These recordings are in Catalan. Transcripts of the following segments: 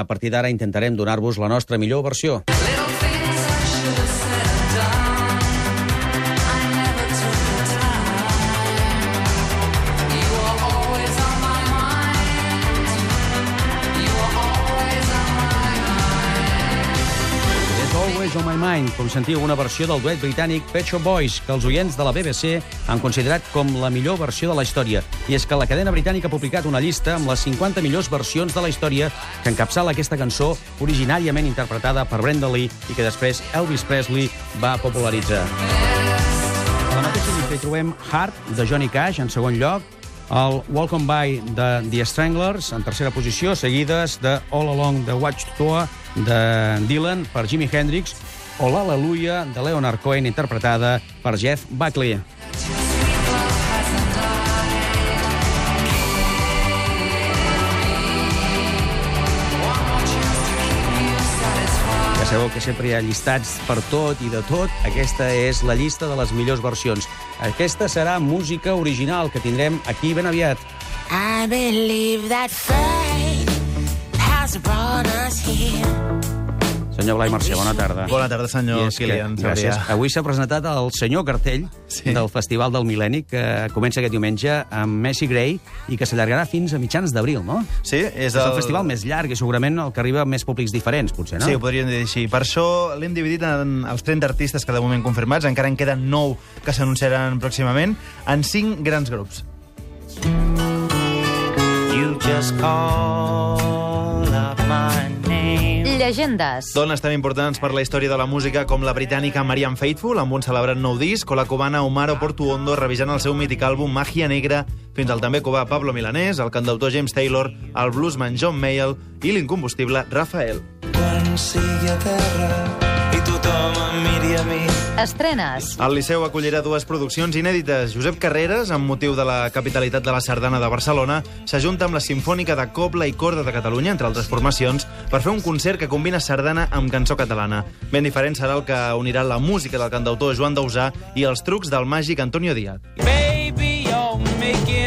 A partir d'ara intentarem donar-vos la nostra millor versió. It's Always on my mind, com sentiu, una versió del duet britànic Pet Shop Boys, que els oients de la BBC han considerat com la millor versió de la història. I és que la cadena britànica ha publicat una llista amb les 50 millors versions de la història que encapçala aquesta cançó originàriament interpretada per Brenda Lee i que després Elvis Presley va popularitzar. A la mateixa llista hi trobem Heart, de Johnny Cash, en segon lloc, el Welcome By de The Stranglers, en tercera posició, seguides de All Along the Watchtower de Dylan per Jimi Hendrix o l'Aleluia de Leonard Cohen, interpretada per Jeff Buckley. Ja sabeu que sempre hi ha llistats per tot i de tot. Aquesta és la llista de les millors versions. Aquesta serà música original que tindrem aquí ben aviat. I believe that fate Senyor Blai Mercè, bona tarda. Bona tarda, senyor és que- Kilian. Gràcies. Avui s'ha presentat el senyor cartell Sí. del Festival del Mil·lenni, que comença aquest diumenge amb Messi Gray i que s'allargarà fins a mitjans d'abril, no? Sí, és, És el festival més llarg i segurament el que arriba a més públics diferents, potser, no? Sí, ho podríem dir així. Per això l'hem dividit en els 30 artistes que de moment confirmats, encara en queden 9 que s'anunciaran pròximament, en 5 grans grups. You just call. Llegendes. Dones tan importants per la història de la música com la britànica Marianne Faithfull, amb un celebrat nou disc, o la cubana Omaro Portuondo revisant el seu mític àlbum Magia Negra, fins al també cubà Pablo Milanés, el cantautor James Taylor, el bluesman John Mayall i l'incombustible Rafael. Quan sigui a terra em miri a mi. Estrenes. El Liceu acollirà dues produccions inèdites. Josep Carreras, amb motiu de la capitalitat de la Sardana de Barcelona, s'ajunta amb la Simfònica de Cobla i Corda de Catalunya, entre altres formacions, per fer un concert que combina sardana amb cançó catalana. Ben diferent serà el que unirà la música del cantautor Joan Dausà i els trucs del màgic Antonio Díaz. Baby, you're making.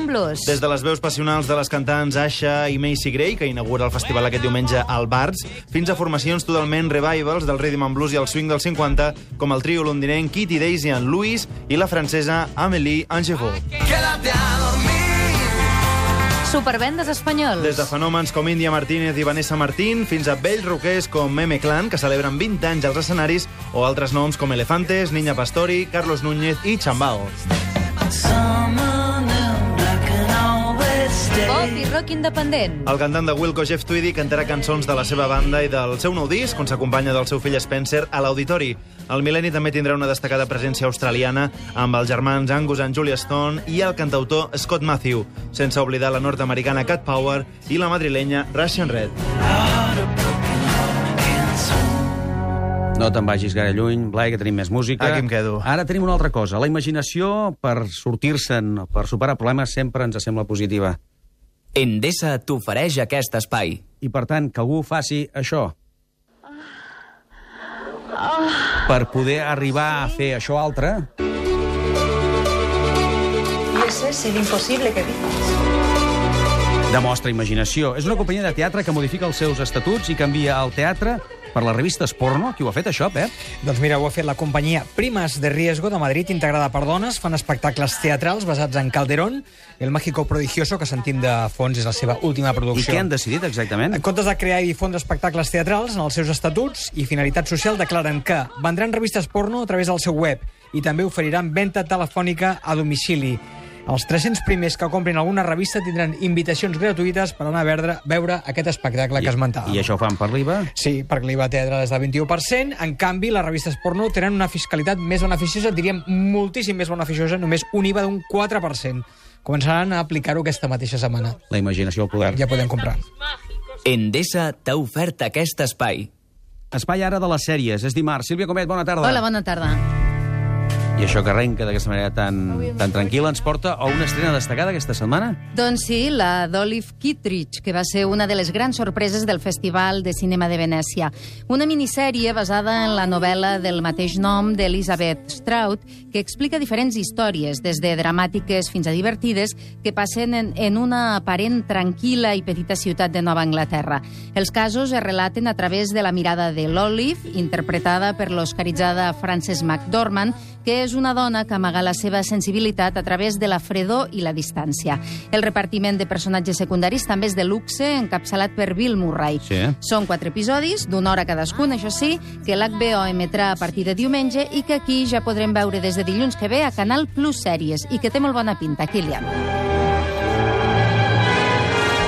And Blues. Des de les veus passionals de les cantants Asha i Macy Gray, que inaugura el festival aquest diumenge al Barts, fins a formacions totalment revivals del rhythm and blues i el swing dels 50, com el trio londinenc Kitty Daisy and Louis i la francesa Amélie Angevaux. Quédate a dormir. Supervendes espanyols. Des de fenòmens com Índia Martínez i Vanessa Martín fins a vells roquers com Meme Clan, que celebren 20 anys als escenaris, o altres noms com Elefantes, Niña Pastori, Carlos Núñez i Chambao. Someone Pop i rock independent. El cantant de Wilco, Jeff Tweedy, cantarà cançons de la seva banda i del seu nou disc, on s'acompanya del seu fill Spencer a l'Auditori. El Mil·lenni també tindrà una destacada presència australiana amb els germans Angus and Julia Stone i el cantautor Scott Matthew, sense oblidar la nord-americana Cat Power i la madrilenya Russian Red. No te'n vagis gaire lluny, Blai, que tenim més música. Aquí em quedo. Ara tenim una altra cosa. La imaginació, per sortir-se'n, per superar problemes, sempre ens sembla positiva. Endesa t'ofereix aquest espai. I, per tant, que algú faci això. Per poder arribar a fer això altre, Y ese es el imposible que dices. demostra imaginació. És una companyia de teatre que modifica els seus estatuts i canvia el teatre per les revistes porno. Qui ho ha fet, això, Pep? Doncs mira, ho ha fet la companyia Primas de Riesgo de Madrid, integrada per dones. Fan espectacles teatrals basats en Calderón, el mágico prodigioso, que sentim de fons és la seva última I producció. què han decidit, exactament? En comptes de crear i difondre espectacles teatrals, en els seus estatuts i finalitat social declaren que vendran revistes porno a través del seu web i també oferiran venda telefònica a domicili. Els 300 primers que comprin alguna revista tindran invitacions gratuïtes per anar a veure, veure aquest espectacle que esmentàvem. I això ho fan per l'IVA? Sí, perquè l'IVA teatre és del 21%. En canvi, les revistes porno tenen una fiscalitat més beneficiosa, diríem moltíssim més beneficiosa, només un IVA d'un 4%. Començaran a aplicar-ho aquesta mateixa setmana. La imaginació al poder. Ja podem comprar. Endesa t'ha ofert aquest espai. Espai ara de les sèries. És dimarts. Sílvia Comet, bona tarda. Hola, bona tarda. I això que arrenca d'aquesta manera tan, tan tranquil·la ens porta a una estrena destacada aquesta setmana? Doncs sí, la d'Olive Kittredge, que va ser una de les grans sorpreses del Festival de Cinema de Venècia. Una minissèrie basada en la novel·la del mateix nom d'Elizabeth Strout, que explica diferents històries, des de dramàtiques fins a divertides, que passen en, en una aparent tranquil·la i petita ciutat de Nova Anglaterra. Els casos es relaten a través de la mirada de l'Olive, interpretada per l'oscaritzada Frances McDormand, que és una dona que amaga la seva sensibilitat a través de la fredor i la distància. El repartiment de personatges secundaris també és de luxe, encapçalat per Bill Murray. Sí. Són quatre episodis, d'una hora cadascun, això sí, que l'HBO emetrà a partir de diumenge i que aquí ja podrem veure des de dilluns que ve a Canal Plus Sèries i que té molt bona pinta, Kilian.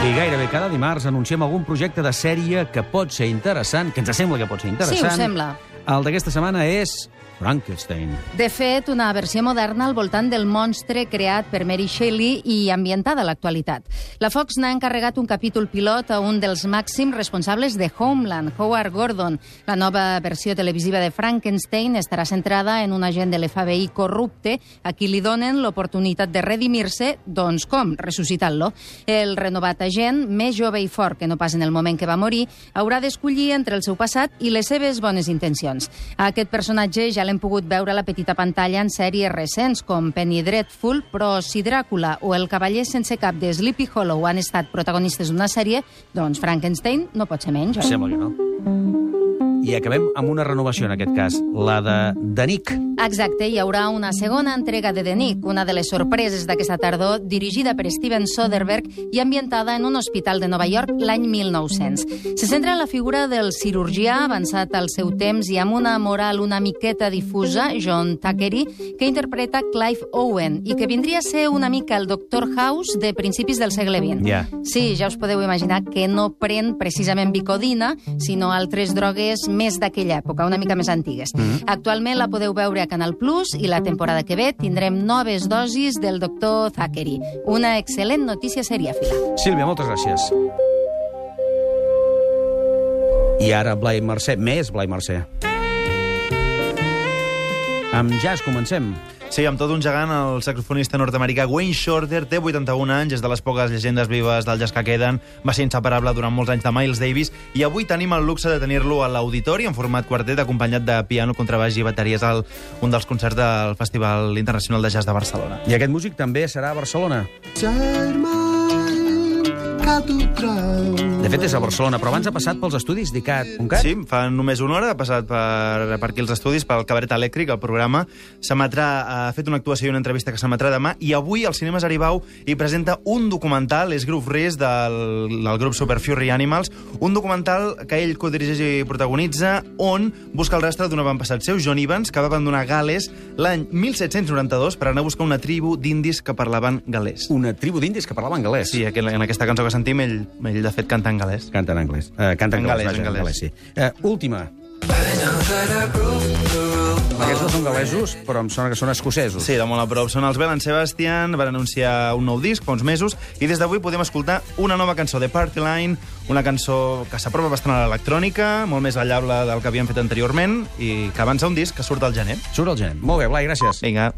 I gairebé cada dimarts anunciem algun projecte de sèrie que pot ser interessant, que ens sembla que pot ser interessant. Sí, ho sembla. El d'aquesta setmana és Frankenstein. De fet, una versió moderna al voltant del monstre creat per Mary Shelley i ambientada a l'actualitat. La Fox n'ha encarregat un capítol pilot a un dels màxims responsables de Homeland, Howard Gordon. La nova versió televisiva de Frankenstein estarà centrada en un agent de l'FBI corrupte a qui li donen l'oportunitat de redimir-se, doncs com? Ressuscitant-lo. El renovat agent, més jove i fort que no pas en el moment que va morir, haurà d'escollir entre el seu passat i les seves bones intencions. A aquest personatge ja l'hem pogut veure a la petita pantalla en sèries recents com Penny Dreadful, però si Dràcula o El cavaller sense cap de Sleepy Hollow han estat protagonistes d'una sèrie, doncs Frankenstein no pot ser menys, oi? Sembla que no. I acabem amb una renovació, en aquest cas, la de Danik. Exacte, hi haurà una segona entrega de The Nick, una de les sorpreses d'aquesta tardor, dirigida per Steven Soderbergh i ambientada en un hospital de Nova York l'any 1900. Se centra en la figura del cirurgià avançat al seu temps i amb una moral una miqueta difusa, John Thackeray, que interpreta Clive Owen i que vindria a ser una mica el Dr. House de principis del segle XX. Ja. Sí, ja us podeu imaginar que no pren precisament bicodina, sinó altres drogues més d'aquella època, una mica més antigues. Mm -hmm. Actualment la podeu veure a Canal Plus i la temporada que ve tindrem noves dosis del doctor Thackeray. Una excel·lent notícia seriàfila. Sílvia, moltes gràcies. I ara Blai Mercè, més Blai Mercè. Amb jazz comencem. Sí, amb tot un gegant, el saxofonista nord-americà Wayne Shorter té 81 anys, és de les poques llegendes vives del jazz que queden, va ser inseparable durant molts anys de Miles Davis, i avui tenim el luxe de tenir-lo a l'auditori en format quartet, acompanyat de piano, contrabaix i bateries al un dels concerts del Festival Internacional de Jazz de Barcelona. I aquest músic també serà a Barcelona. De fet, és a Barcelona, però abans ha passat pels estudis d'ICAT.cat. Sí, fa només una hora ha passat per, per aquí els estudis, pel Cabaret Elèctric, el programa. S'emetrà, ha fet una actuació i una entrevista que s'emetrà demà, i avui als cinemes Aribau hi presenta un documental, és Groove Race, del, del grup Super Fury Animals, un documental que ell codirigeix i protagonitza, on busca el rastre d'un avantpassat seu, John Evans, que va abandonar Gales l'any 1792 per anar a buscar una tribu d'indis que parlaven galès. Una tribu d'indis que parlaven galès. Sí, en aquesta cançó que sentim, ell, ell de fet canta en galès. Canta en anglès. Uh, canta en, En galès, en galès. sí. Uh, última. Aquests no són galesos, però em sona que són escocesos. Sí, de molt a prop. Són els Bell Sebastian, van anunciar un nou disc fa uns mesos, i des d'avui podem escoltar una nova cançó de Party Line, una cançó que s'apropa bastant a l'electrònica, molt més ballable del que havíem fet anteriorment, i que avança un disc que surt al gener. Surt el genet. Molt bé, Blai, gràcies. Vinga.